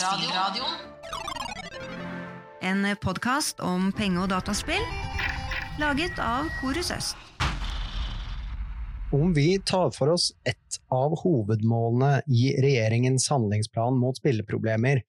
Spillradioen. En podkast om penge- og dataspill laget av Korus Øst. Om vi tar for oss ett av hovedmålene i regjeringens handlingsplan mot spilleproblemer,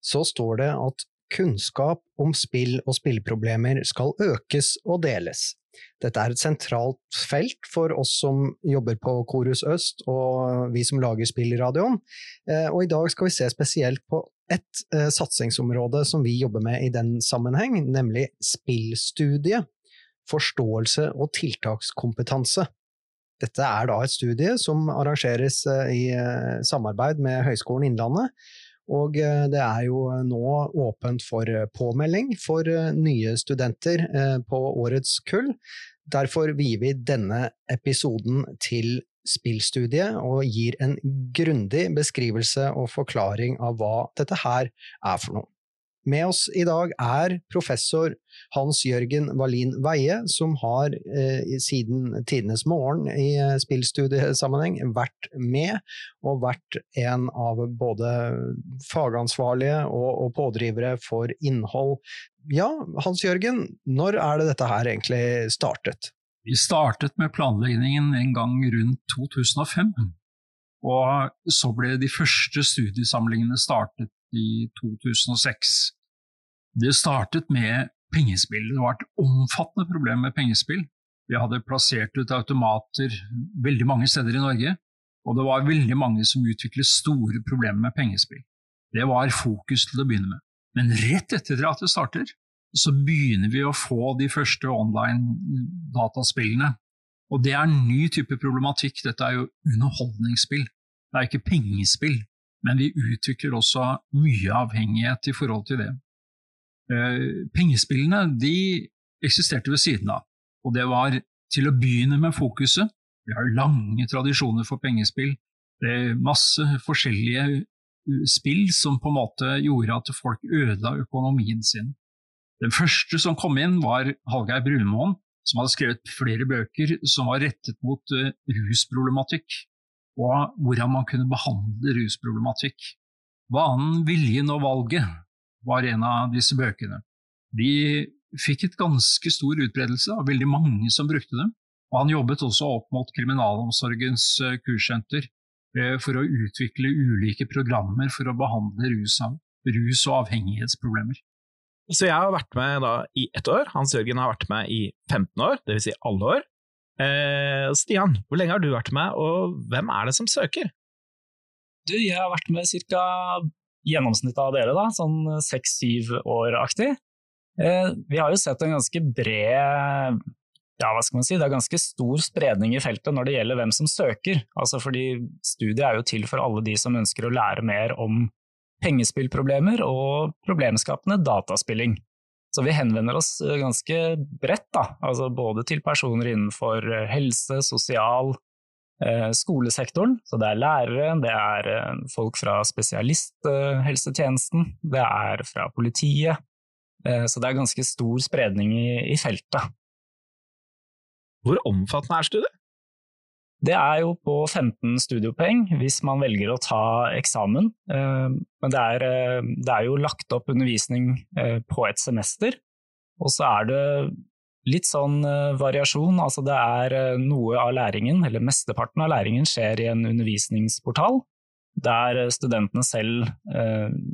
så står det at kunnskap om spill og spilleproblemer skal økes og deles. Dette er et sentralt felt for oss som jobber på Korus Øst og vi som lager spill i radioen, Eh, og i dag skal vi se spesielt på ett eh, satsingsområde som vi jobber med i den sammenheng, nemlig spillstudie, forståelse og tiltakskompetanse. Dette er da et studie som arrangeres eh, i eh, samarbeid med Høgskolen Innlandet, og eh, det er jo nå åpent for eh, påmelding for eh, nye studenter på årets kull. Derfor vier vi denne episoden til spillstudiet og gir en grundig beskrivelse og forklaring av hva dette her er for noe. Med oss i dag er professor Hans Jørgen Wallin Weie, som har eh, siden tidenes morgen i eh, spillstudiesammenheng vært med, og vært en av både fagansvarlige og, og pådrivere for innhold. Ja, Hans Jørgen, når er det dette her egentlig startet? Vi startet med planleggingen en gang rundt 2005, og så ble de første studiesamlingene startet i 2006. Det startet med pengespill. Det var et omfattende problem med pengespill. Vi hadde plassert ut automater veldig mange steder i Norge, og det var veldig mange som utviklet store problemer med pengespill. Det var fokus til å begynne med. Men rett etter at det starter, så begynner vi å få de første online-dataspillene. Og det er en ny type problematikk. Dette er jo underholdningsspill. Det er ikke pengespill. Men vi utvikler også mye avhengighet i forhold til det. Eh, pengespillene de eksisterte ved siden av, og det var til å begynne med fokuset. Vi har lange tradisjoner for pengespill. Det er masse forskjellige spill som på en måte gjorde at folk ødela økonomien sin. Den første som kom inn, var Hallgeir Brunmoen, som hadde skrevet flere bøker som var rettet mot uh, rusproblematikk, og hvordan man kunne behandle rusproblematikk. Vanen, viljen og valget var en av disse bøkene. De fikk et ganske stor utbredelse av veldig mange som brukte dem, og han jobbet også opp mot kriminalomsorgens uh, kurssenter eh, for å utvikle ulike programmer for å behandle rus, rus og avhengighetsproblemer. Så jeg har vært med da i ett år, Hans Jørgen har vært med i 15 år, dvs. Si alle år. Eh, Stian, hvor lenge har du vært med, og hvem er det som søker? Du, jeg har vært med ca. gjennomsnittet av dere, da, sånn seks-syv år-aktig. Eh, vi har jo sett en ganske bred ja, hva skal man si, Det er ganske stor spredning i feltet når det gjelder hvem som søker. Altså fordi Studiet er jo til for alle de som ønsker å lære mer om pengespillproblemer og problemskapende dataspilling. Så vi henvender oss eh, ganske bredt, da. Altså både til personer innenfor eh, helse, sosial, eh, skolesektoren. Så det er lærere, det er folk fra spesialisthelsetjenesten, det er fra politiet. Så det er ganske stor spredning i, i feltet. Hvor omfattende er studiet? Det er jo på 15 studiopoeng hvis man velger å ta eksamen. Eh, Men det er, eh, det er jo lagt opp undervisning eh, på et semester. Og så er det litt sånn variasjon. Altså det er noe av læringen, eller mesteparten av læringen, skjer i en undervisningsportal. Der studentene selv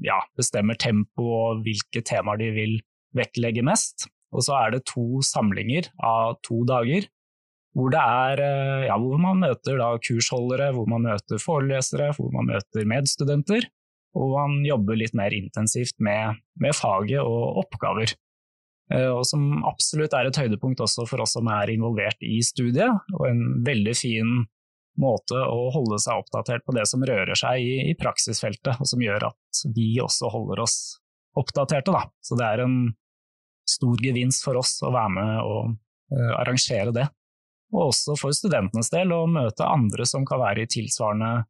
ja, bestemmer tempo og hvilke temaer de vil vektlegge mest. Og så er det to samlinger av to dager hvor, er, eh, ja, hvor man møter kursholdere, hvor man møter forelesere, hvor man møter medstudenter, og man jobber litt mer intensivt med, med faget og oppgaver. Eh, Og som absolutt er et høydepunkt også for oss som er involvert i studiet, og en veldig fin måte å holde seg oppdatert på det som rører seg i, i praksisfeltet, og som gjør at vi også holder oss oppdaterte. Da. Så det er en stor gevinst for oss å være med og eh, arrangere det og også for studentenes del å møte andre som kan være i tilsvarende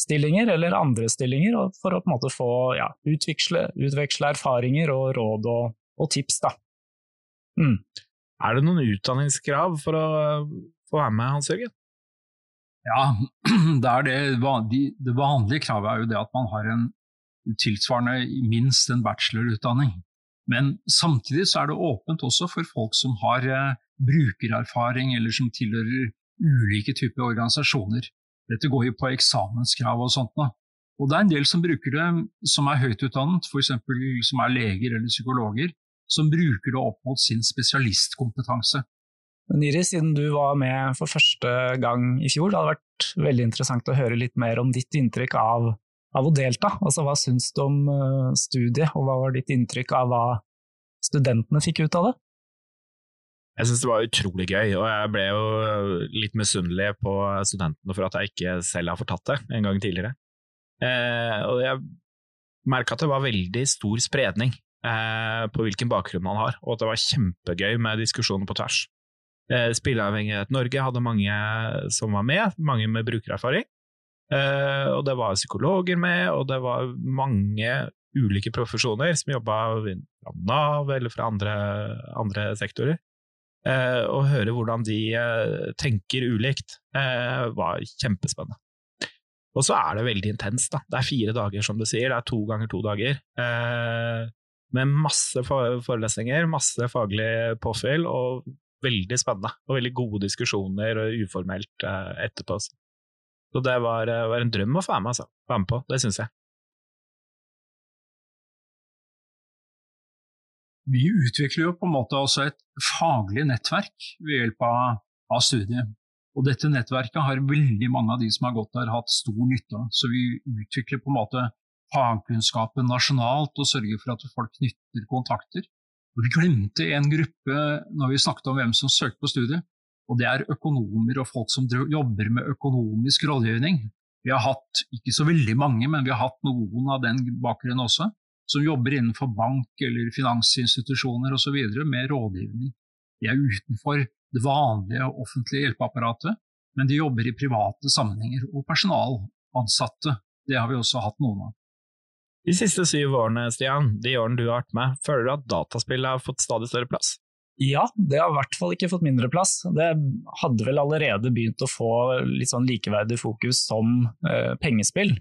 stillinger eller andre stillinger, for å på en måte få ja, utveksle, utveksle, erfaringer og råd og, og tips. Da. Mm. Er det noen utdanningskrav for å få være med, Hans Jørgen? Ja, det, er det, det vanlige kravet er jo det at man har en tilsvarende minst en bachelorutdanning. Men samtidig så er det åpent også for folk som har eh, brukererfaring, eller som tilhører ulike typer organisasjoner. Dette går jo på eksamenskrav og sånt. Da. Og det er en del som bruker det som er høyt utdannet, f.eks. som er leger eller psykologer, som bruker det opp mot sin spesialistkompetanse. Men Iris, siden du var med for første gang i fjor, det hadde vært veldig interessant å høre litt mer om ditt inntrykk av, av å delta. Altså, hva syns du om uh, studiet, og hva var ditt inntrykk av hva studentene fikk ut av det? Jeg syns det var utrolig gøy, og jeg ble jo litt misunnelig på studentene for at jeg ikke selv har fortatt det en gang tidligere. Eh, og jeg merka at det var veldig stor spredning eh, på hvilken bakgrunn man har, og at det var kjempegøy med diskusjoner på tvers. Eh, Spilleavhengighet Norge hadde mange som var med, mange med brukererfaring. Eh, og det var psykologer med, og det var mange ulike profesjoner som jobba fra Nav eller fra andre, andre sektorer. Eh, å høre hvordan de eh, tenker ulikt, eh, var kjempespennende. Og så er det veldig intenst. da. Det er fire dager, som du sier. Det er to ganger to dager. Eh, med masse forelesninger, masse faglig påfyll, og veldig spennende. Og veldig gode diskusjoner og uformelt eh, etterpå. Så det var, eh, var, en drøm å få være med, altså. Være med på. Det syns jeg. Vi utvikler jo på en måte også et faglig nettverk ved hjelp av, av studiet. Og dette nettverket har veldig mange av de som har gått der, hatt stor nytte av. Så vi utvikler på en måte fagkunnskapen nasjonalt og sørger for at folk knytter kontakter. Og vi glemte en gruppe når vi snakket om hvem som søkte på studiet, og det er økonomer og folk som jobber med økonomisk rådgivning. Vi har hatt, ikke så veldig mange, men vi har hatt noen av den bakgrunnen også, som jobber innenfor bank eller finansinstitusjoner osv. med rådgivning. De er utenfor det vanlige offentlige hjelpeapparatet, men de jobber i private sammenhenger. Og personalansatte, det har vi også hatt noen av. De siste syv årene, Stian, de årene du har vært med, føler du at dataspill har fått stadig større plass? Ja, det har i hvert fall ikke fått mindre plass. Det hadde vel allerede begynt å få litt sånn likeverdig fokus som eh, pengespill.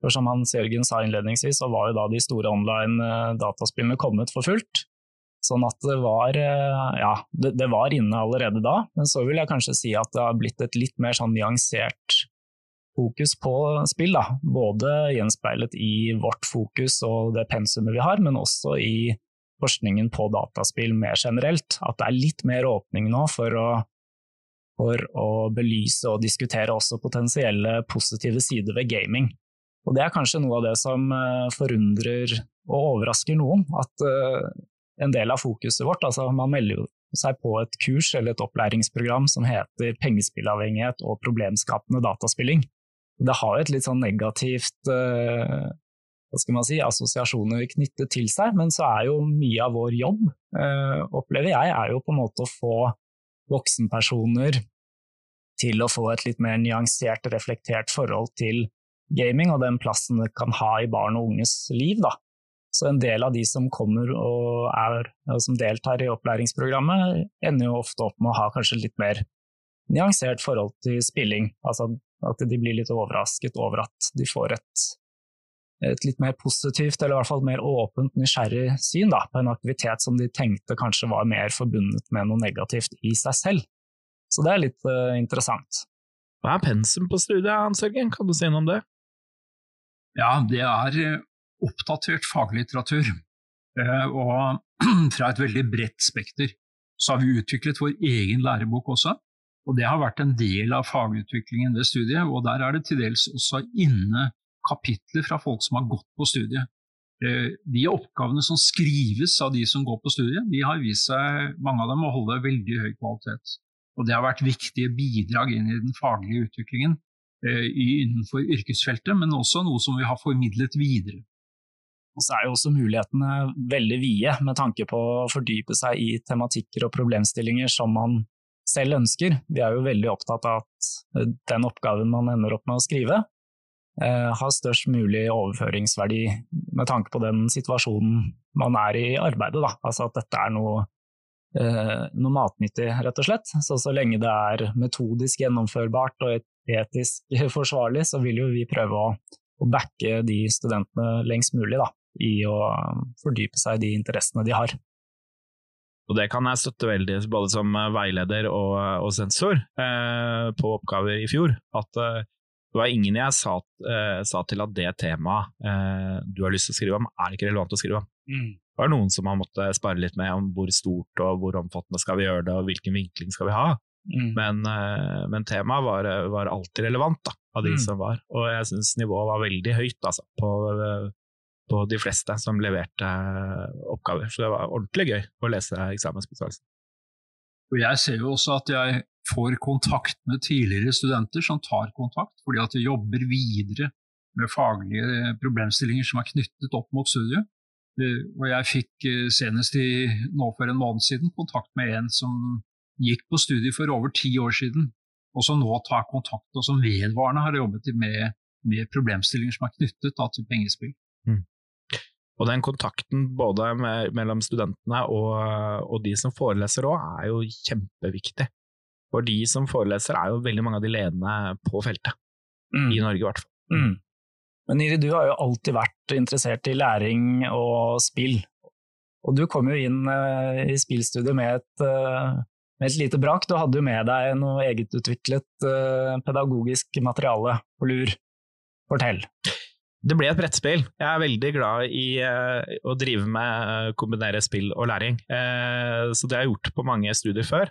For som Hans Jørgen sa innledningsvis, så var jo da de store online eh, kommet for fullt. Sånn at det var, eh, ja, det, det, var inne allerede da, men så vil jeg kanskje si at det har blitt et litt mer sånn nyansert fokus på spill. Da. Både gjenspeilet i vårt fokus og det pensumet vi har, men også i forskningen på dataspill mer generelt. At det er litt mer åpning nå for å, for å belyse og diskutere også potensielle positive sider ved gaming. Og det er kanskje noe av det som eh, forundrer og overrasker noen. At uh, en del av fokuset vårt, altså man melder jo seg på et kurs eller et opplæringsprogram som heter Pengespillavhengighet og problemskapende dataspilling det har et litt sånn negativt uh, hva skal man si, assosiasjoner knyttet til seg, men så er jo mye av vår jobb, uh, opplever jeg, er jo på en måte å få voksenpersoner til å få et litt mer nyansert, reflektert forhold til gaming og den plassen det kan ha i barn og unges liv. Da. Så en del av de som kommer og, er, og som deltar i opplæringsprogrammet, ender jo ofte opp med å ha kanskje litt mer nyansert forhold til spilling. Altså at de blir litt overrasket over at de får et, et litt mer positivt, eller i hvert fall mer åpent, nysgjerrig syn da, på en aktivitet som de tenkte kanskje var mer forbundet med noe negativt i seg selv. Så det er litt uh, interessant. Hva er pensum på studiet, Hans Jørgen, kan du si noe om det? Ja, det er eh, oppdatert faglitteratur, uh, og fra et veldig bredt spekter. Så har vi utviklet vår egen lærebok også, og Det har vært en del av fagutviklingen ved studiet, og der er det til dels også inne kapitler fra folk som har gått på studiet. Eh, de oppgavene som skrives av de som går på studiet, de har vist seg, mange av dem, å holde veldig høy kvalitet. Og Det har vært viktige bidrag inn i den faglige utviklingen eh, innenfor yrkesfeltet, men også noe som vi har formidlet videre. Og så er jo også mulighetene veldig vide med tanke på å fordype seg i tematikker og problemstillinger som man selv ønsker. Vi er jo veldig opptatt av at eh, den oppgaven man ender opp med å skrive, har størst mulig overføringsverdi med tanke på den situasjonen man er i arbeidet. Da. Altså at dette er noe, eh, noe matnyttig, rett og slett. Så så lenge det er metodisk gjennomførbart og etisk forsvarlig, så vil jo vi prøve å, å backe de studentene lengst mulig da, i å fordype seg i de interessene de har. Og det kan jeg støtte veldig, både som veileder og, og sensor eh, på oppgaver i fjor. At eh, det var ingen jeg sa, uh, sa, til at det temaet uh, du har lyst til å skrive om, er ikke relevant å skrive om. Mm. Det var noen som har måttet spare litt med om hvor stort og hvor omfattende skal vi gjøre det, og hvilken vinkling skal vi ha. Mm. Men, uh, men, temaet var, var, alltid relevant, da, av de mm. som var. Og jeg syns nivået var veldig høyt altså, på, på, de fleste som leverte oppgaver. Så det var ordentlig gøy å lese eksamensbesvarelsen. Og jeg ser jo også at jeg får kontakt med tidligere studenter som tar kontakt, fordi at de jobber videre med faglige problemstillinger som er knyttet opp mot studiet. Eh, og jeg fikk eh, senest i, nå for en måned siden kontakt med en som gikk på studiet for over ti år siden, og som nå tar kontakt, og som vedvarende har jobbet med, med problemstillinger som er knyttet da, til pengespill. Og den kontakten både med, mellom studentene og, og, de som foreleser òg, er jo kjempeviktig. For de som foreleser er jo veldig mange av de ledende på feltet, mm. i Norge i hvert fall. Mm. Men Niri, du har jo alltid vært interessert i læring og spill. Og du kom jo inn uh, i spillstudiet med et, uh, med et, lite brak. Du hadde jo med deg noe egetutviklet uh, pedagogisk materiale på lur. Fortell. Det ble et brettspill. Jeg er veldig glad i å drive med kombinere spill og læring. så det har jeg gjort på mange studier før.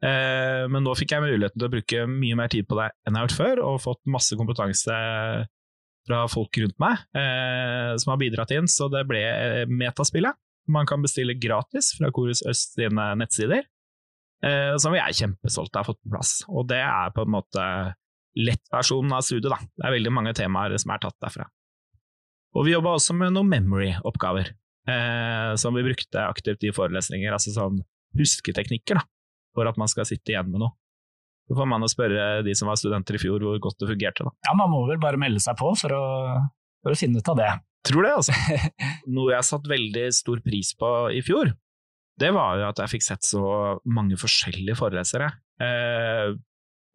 men nå fikk jeg muligheten til å bruke mye mer tid på det enn jeg har gjort før, og fått masse kompetanse fra folk rundt meg eh, som har bidratt inn, så det ble eh, metaspillet. Man kan bestille gratis fra Korus Øst sine nettsider, eh, som jeg er kjempestolt av å ha fått på plass. Og det er på en måte lettversjonen av studiet, da. Det er veldig mange temaer som er tatt derfra. Og vi jobba også med noen memory-oppgaver, eh, som vi brukte aktivt i forelesninger, altså sånn husketeknikker, da, for at man skal sitte igjen med noe. Så får man jo spørre de som var studenter i fjor hvor godt det fungerte. Da. Ja, man må vel bare melde seg på for å, for å finne ut av det. Tror det, altså. Noe jeg satte veldig stor pris på i fjor, det var jo at jeg fikk sett så mange forskjellige forelesere. Eh,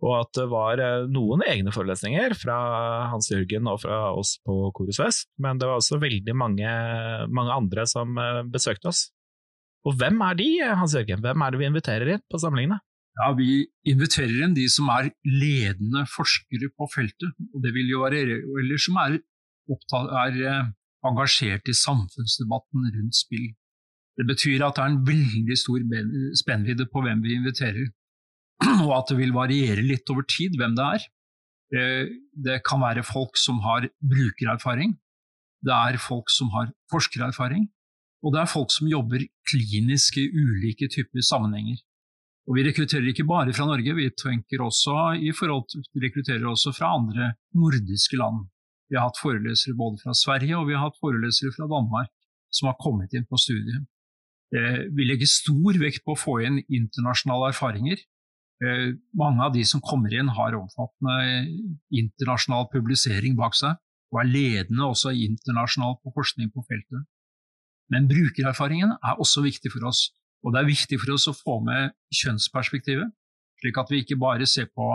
og at det var eh, noen egne forelesninger fra Hans Jørgen og fra oss på Korus Vest, men det var også veldig mange, mange andre som eh, besøkte oss. Og hvem er de, Hans Jørgen? Hvem er det vi inviterer inn på samlingene? Ja, Vi inviterer inn de som er ledende forskere på feltet, og det vil jo være, eller som er, opptatt, er eh, engasjert i samfunnsdebatten rundt spill. Det betyr at det er en veldig stor spennvidde på hvem vi inviterer, og at det vil variere litt over tid hvem det er. Eh, det kan være folk som har brukererfaring, det er folk som har forskererfaring, og det er folk som jobber klinisk i ulike typer sammenhenger. Og vi rekrutterer ikke bare fra Norge, vi tenker også i forhold til, rekrutterer også fra andre nordiske land. Vi har hatt forelesere både fra Sverige og vi har hatt forelesere fra Danmark som har kommet inn på studiet. Eh, vi legger stor vekt på å få inn internasjonale erfaringer. Eh, mange av de som kommer inn har omfattende internasjonal publisering bak seg, og er ledende også internasjonalt på forskning på feltet. Men brukererfaringen er også viktig for oss. Og det er viktig for oss å få med kjønnsperspektivet, slik at vi ikke bare ser på,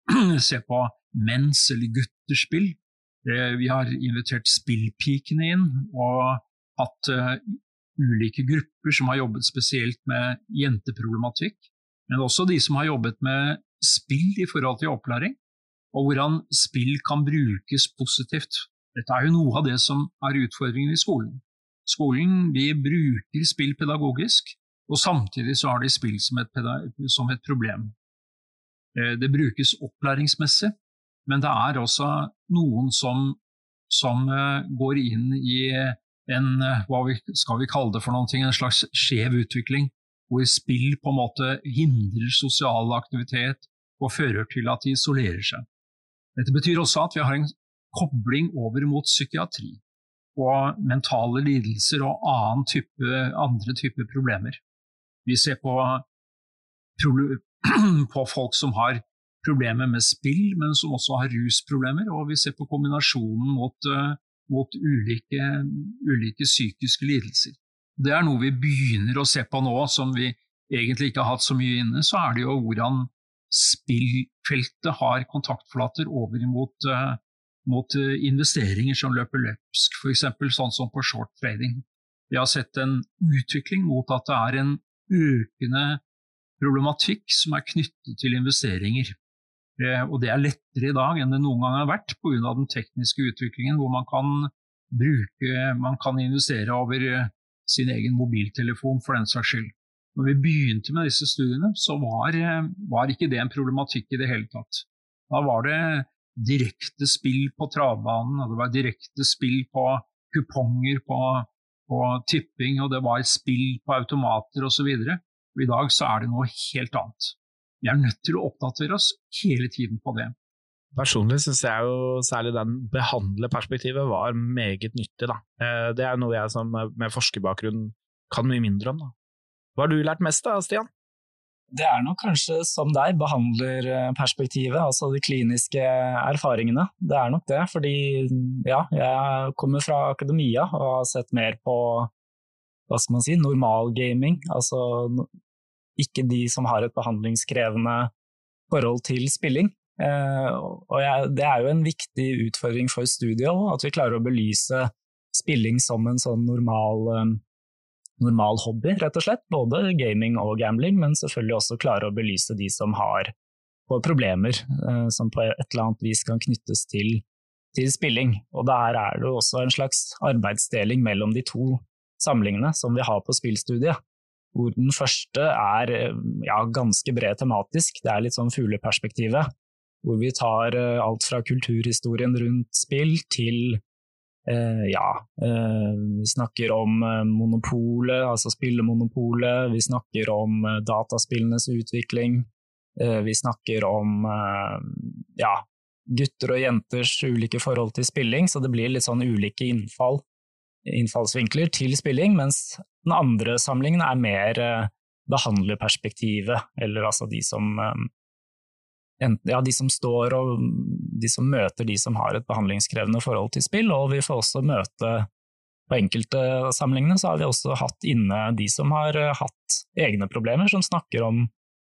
ser på menns- eller gutters spill. Vi har invitert spillpikene inn og hatt uh, ulike grupper som har jobbet spesielt med jenteproblematikk, men også de som har jobbet med spill i forhold til opplæring, og hvordan spill kan brukes positivt. Dette er jo noe av det som er utfordringen i skolen. Skolen de bruker spill pedagogisk, og samtidig så har de spill som et, som et problem. Eh, det brukes opplæringsmessig, men det er også noen som, som eh, går inn i en eh, hva skal vi kalle det for noe, en slags skjev utvikling, hvor spill på en måte hindrer sosial aktivitet og fører til at de isolerer seg. Dette betyr også at vi har en kobling over mot psykiatri og mentale lidelser og type, andre typer problemer. Vi ser på, på folk som har problemer med spill, men som også har rusproblemer. Og vi ser på kombinasjonen mot, uh, mot ulike, ulike, psykiske lidelser. Det er noe vi begynner å se på nå, som vi egentlig ikke har hatt så mye inne. Så er det jo hvordan spillfeltet har kontaktflater over mot, uh, mot investeringer som løper løpsk, f.eks. sånn som på short trading. Vi har sett en utvikling mot at det er en økende problematikk som er knyttet til investeringer. Eh, og det er lettere i dag enn det noen gang har vært pga. den tekniske utviklingen, hvor man kan bruke, man kan investere over eh, sin egen mobiltelefon for den saks skyld. Når vi begynte med disse studiene, så var, eh, var ikke det en problematikk i det hele tatt. Da var det direkte spill på travbanen, og det var direkte spill på kuponger på på tipping, og det var spill på automater osv. I dag så er det noe helt annet. Vi er nødt til å oppdatere oss hele tiden på det. Personlig syns jeg jo særlig den behandlerperspektivet var meget nyttig. Da. Eh, det er noe jeg som med forskerbakgrunn kan mye mindre om. Da. Hva har du lært mest da, Stian? Det er nok kanskje som deg, behandlerperspektivet, altså de kliniske erfaringene. Det er nok det, fordi ja, jeg kommer fra akademia og har sett mer på hva skal man si, normalgaming. Altså ikke de som har et behandlingskrevende forhold til spilling. Eh, og jeg, det er jo en viktig utfordring for studiet at vi klarer å belyse spilling som en sånn normal eh, normal hobby, rett og slett. Både gaming og gambling, men selvfølgelig også klare å belyse de som har problemer eh, som på et eller annet vis kan knyttes til, til spilling. Og der er det også en slags arbeidsdeling mellom de to samlingene som vi har på spillstudiet. Hvor den første er ja, ganske bred tematisk, det er litt sånn fugleperspektivet. Hvor vi tar eh, alt fra kulturhistorien rundt spill til Eh, ja, eh, vi snakker om monopolet, altså spillemonopolet. Vi snakker om dataspillenes utvikling. Vi snakker om ja, gutter og jenters ulike forhold til spilling, så det blir litt sånn ulike innfall, innfallsvinkler til spilling, mens den andre samlingen er mer behandlerperspektivet, eller altså de som ja, de som står og de som møter de som har et behandlingskrevende forhold til spill, og vi får også møte på enkelte samlingene så har vi også hatt inne de som har eh, hatt egne problemer, som snakker om,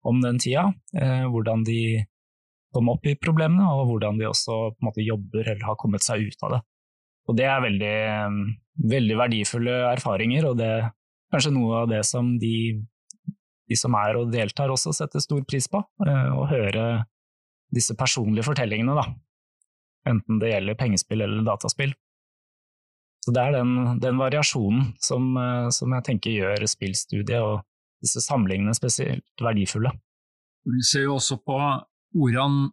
om den tida, eh, hvordan de kom opp i problemene, og hvordan de også på en måte jobber eller har kommet seg ut av det. Og det er veldig, veldig verdifulle erfaringer, og det er kanskje noe av det som de, de som er og deltar også setter stor pris på, eh, å høre disse personlige fortellingene, da. Enten det gjelder pengespill eller dataspill. Så det er den, den variasjonen som, eh, som, jeg tenker gjør spillstudiet og disse samlingene spesielt verdifulle. Vi ser jo også på hvordan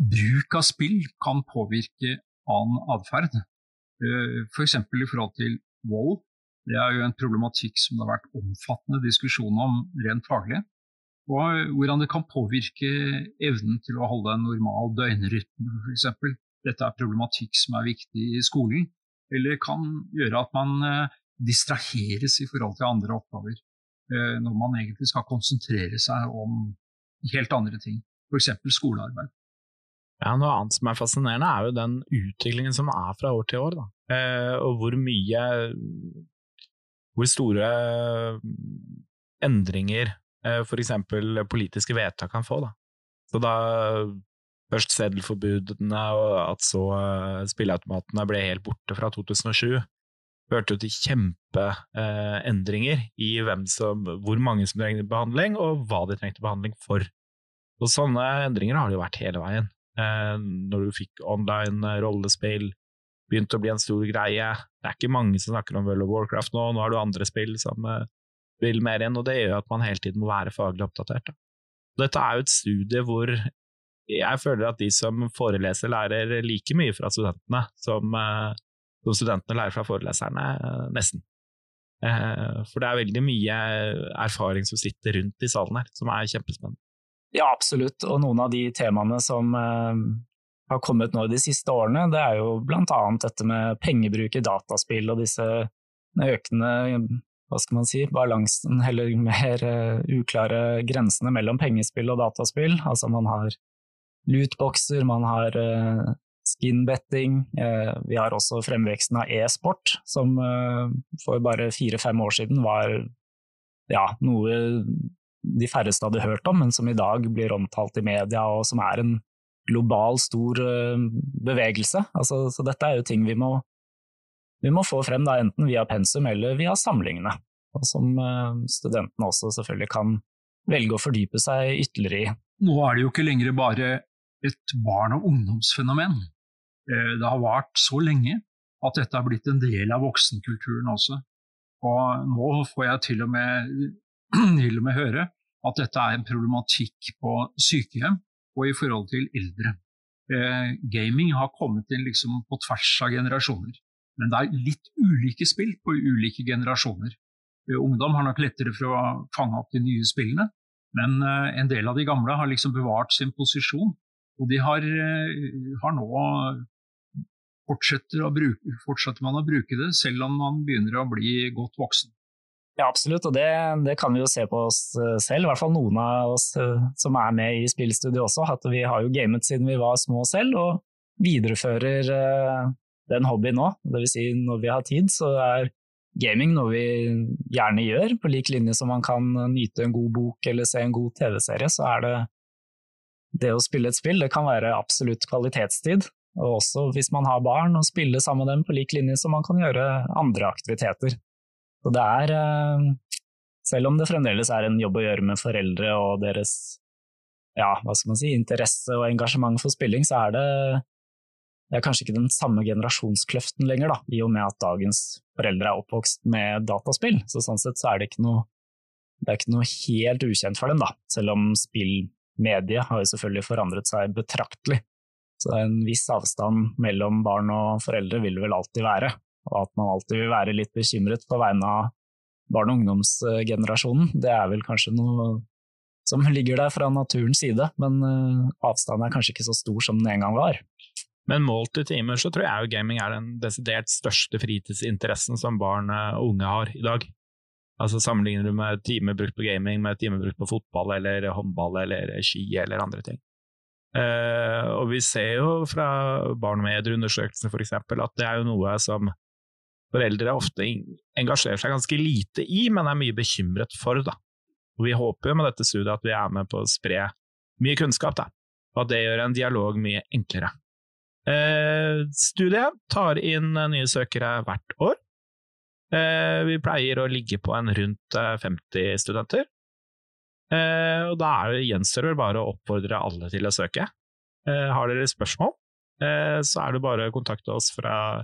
bruk av spill kan påvirke annen atferd. Eh, F.eks. I forhold til vold. Det er jo en problematikk som det har vært omfattende diskusjon om rent faglig og hvordan det kan påvirke evnen til å holde en normal døgnrytme f.eks. Dette er problematikk som er viktig i skolen, eller kan gjøre at man eh, distraheres i forhold til andre oppgaver, eh, når man egentlig skal konsentrere seg om helt andre ting, f.eks. skolearbeid. Ja, Noe annet som er fascinerende, er jo den utviklingen som er fra år til år. Da. Eh, og hvor mye Hvor store endringer Eh, f.eks. politiske vedtak kan få. Da. Så da først seddelforbudene, og at så uh, spilleautomatene ble helt borte fra 2007, førte jo til kjempeendringer uh, i som, hvor mange som trengte behandling, og hva de trengte behandling for. Og sånne endringer har det jo vært hele veien. Uh, når du fikk online rollespill, begynte å bli en stor greie. Det er ikke mange som snakker om World of Warcraft nå, nå har du andre spill som vil mer igjen, og det gjør at man hele tiden må være faglig oppdatert. Da. Dette er jo et studie hvor jeg føler at de som foreleser, lærer like mye fra studentene som, eh, som studentene lærer fra foreleserne, eh, nesten. Eh, for det er veldig mye erfaring som sitter rundt i salen her, som er kjempespennende. Ja, absolutt, og noen av de temaene som har kommet nå de siste årene, det er jo blant annet dette med pengebruk i dataspill og disse økende hva skal man si, balansen, eller mer uh, uklare grensene mellom pengespill og dataspill. Altså man har lootboxer, man har uh, skinbetting, uh, vi har også fremveksten av e-sport, som for bare fire-fem år siden var ja, noe de færreste hadde hørt om, men som i dag blir omtalt i media, og som er en global, stor bevegelse. Altså, så dette er jo ting vi må, vi må få frem, da, enten via pensum eller via samlingene. Og som studentene også selvfølgelig kan velge å fordype seg ytterligere i. Nå er det jo ikke lenger bare et barn- og ungdomsfenomen. Det har vart så lenge at dette har blitt en del av voksenkulturen også. Og nå får jeg til og med, til og med høre at dette er en problematikk på sykehjem og i forhold til eldre. Eh, gaming har kommet inn liksom på tvers av generasjoner, men det er litt ulike spill på ulike generasjoner. Eh, ungdom har nok lettere for å fange opp de nye spillene, men eh, en del av de gamle har liksom bevart sin posisjon. Og de har, eh, har nå fortsetter, bruke, fortsetter, man å bruke det, selv om man begynner å bli godt voksen. Ja, absolutt, og det, det, kan vi jo se på oss selv, i hvert fall noen av oss som er med i spillstudiet også. at Vi har jo gamet siden vi var små selv, og viderefører uh, den hobbyen nå. Det vil si, når vi har tid, så er gaming noe vi gjerne gjør, på lik linje som man kan nyte en god bok eller se en god TV-serie, så er det det å spille et spill, det kan være absolutt kvalitetstid. Og også hvis man har barn, å spille sammen med dem på lik linje som man kan gjøre andre aktiviteter. Så det er, eh, selv om det fremdeles er en jobb å gjøre med foreldre og deres ja, hva skal man si, interesse og engasjement for spilling, så er det, det er kanskje ikke den samme generasjonskløften lenger, da, i og med at dagens foreldre er oppvokst med dataspill. Så sånn sett så er det ikke noe, det er ikke noe helt ukjent for dem, da, selv om spillmediet har jo selvfølgelig forandret seg betraktelig. Så en viss avstand mellom barn og foreldre vil det vel alltid være og at man alltid vil være litt bekymret på vegne av barne- og ungdomsgenerasjonen. Det er vel kanskje noe som ligger der fra naturens side, men eh, avstanden er kanskje ikke så stor som den en gang var. Men målt i timer så tror jeg jo gaming er den desidert største fritidsinteressen som barn og unge har i dag. Altså Sammenligner du med timer brukt på gaming med timer brukt på fotball eller håndball eller ski eller andre ting. Uh, og vi ser jo fra barn med undersøkelser f.eks. at det er jo noe som foreldre ofte engasjerer seg ganske lite i, men er mye bekymret for. Da. Og vi håper jo med dette studiet at vi er med på å spre mye kunnskap, da, og at det gjør en dialog mye enklere. Eh, studiet tar inn nye søkere hvert år. Eh, vi pleier å ligge på en rundt 50 eh, studenter. Eh, og da gjenstår det bare å oppfordre alle til å søke. Eh, har dere spørsmål, eh, så er det bare å kontakte oss fra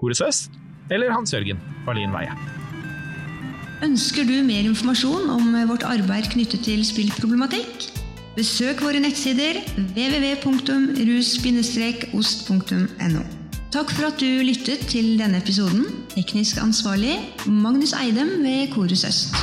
Kores Øst eller Hans Jørgen Berlin Veie. Ønsker du mer informasjon om vårt arbeid knyttet til spillproblematikk? Besøk våre nettsider www.rus-ost.no. Takk for at du lyttet til denne episoden. Teknisk ansvarlig Magnus Eidem ved Korus Øst.